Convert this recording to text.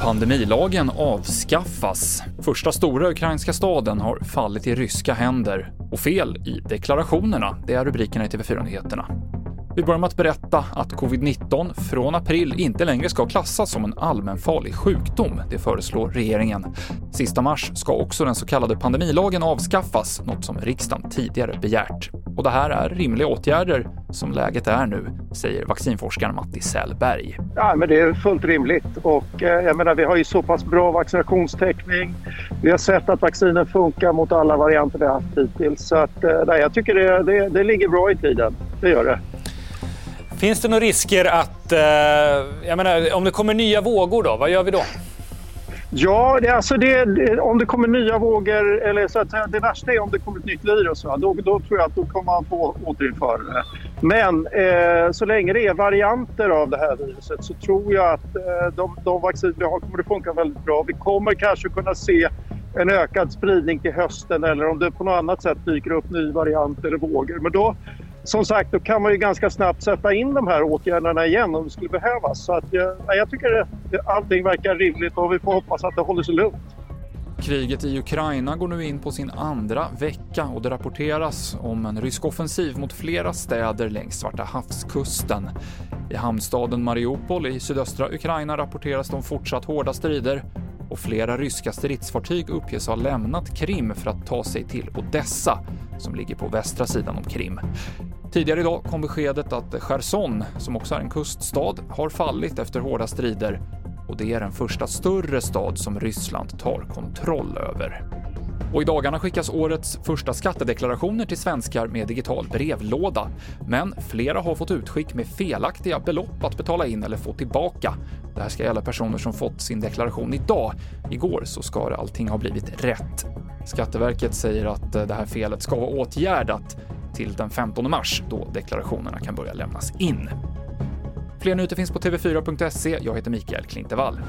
Pandemilagen avskaffas. Första stora ukrainska staden har fallit i ryska händer. Och fel i deklarationerna, det är rubrikerna i TV4-nyheterna. Vi börjar med att berätta att covid-19 från april inte längre ska klassas som en allmänfarlig sjukdom. Det föreslår regeringen. Sista mars ska också den så kallade pandemilagen avskaffas, något som riksdagen tidigare begärt. Och det här är rimliga åtgärder som läget är nu, säger vaccinforskaren Matti Sällberg. Ja, men det är fullt rimligt och eh, jag menar, vi har ju så pass bra vaccinationstäckning. Vi har sett att vaccinen funkar mot alla varianter vi har haft hittills. Så att, eh, nej, jag tycker det, det, det ligger bra i tiden. Det gör det. Finns det några risker att, eh, jag menar, om det kommer nya vågor då, vad gör vi då? Ja, det, alltså det, det, om det kommer nya vågor, eller så att eh, det värsta är om det kommer ett nytt virus, va? Då, då tror jag att då kommer man få återinföra det. Men eh, så länge det är varianter av det här viruset så tror jag att eh, de, de vacciner vi har kommer att funka väldigt bra. Vi kommer kanske kunna se en ökad spridning till hösten eller om det på något annat sätt dyker upp ny variant eller vågor. Men då, som sagt, då kan man ju ganska snabbt sätta in de här åtgärderna igen om det skulle behövas. Så att eh, jag, jag tycker att eh, allting verkar rimligt och vi får hoppas att det håller sig lugnt. Kriget i Ukraina går nu in på sin andra vecka och det rapporteras om en rysk offensiv mot flera städer längs Svarta havskusten. I hamnstaden Mariupol i sydöstra Ukraina rapporteras de fortsatt hårda strider och flera ryska stridsfartyg uppges ha lämnat Krim för att ta sig till Odessa, som ligger på västra sidan om Krim. Tidigare idag kom beskedet att Cherson, som också är en kuststad, har fallit efter hårda strider och det är den första större stad som Ryssland tar kontroll över. Och i dagarna skickas årets första skattedeklarationer till svenskar med digital brevlåda. Men flera har fått utskick med felaktiga belopp att betala in eller få tillbaka. Det här ska gälla personer som fått sin deklaration idag. Igår så ska allting ha blivit rätt. Skatteverket säger att det här felet ska vara åtgärdat till den 15 mars då deklarationerna kan börja lämnas in. Fler nyheter finns på tv4.se. Jag heter Mikael Klintevall.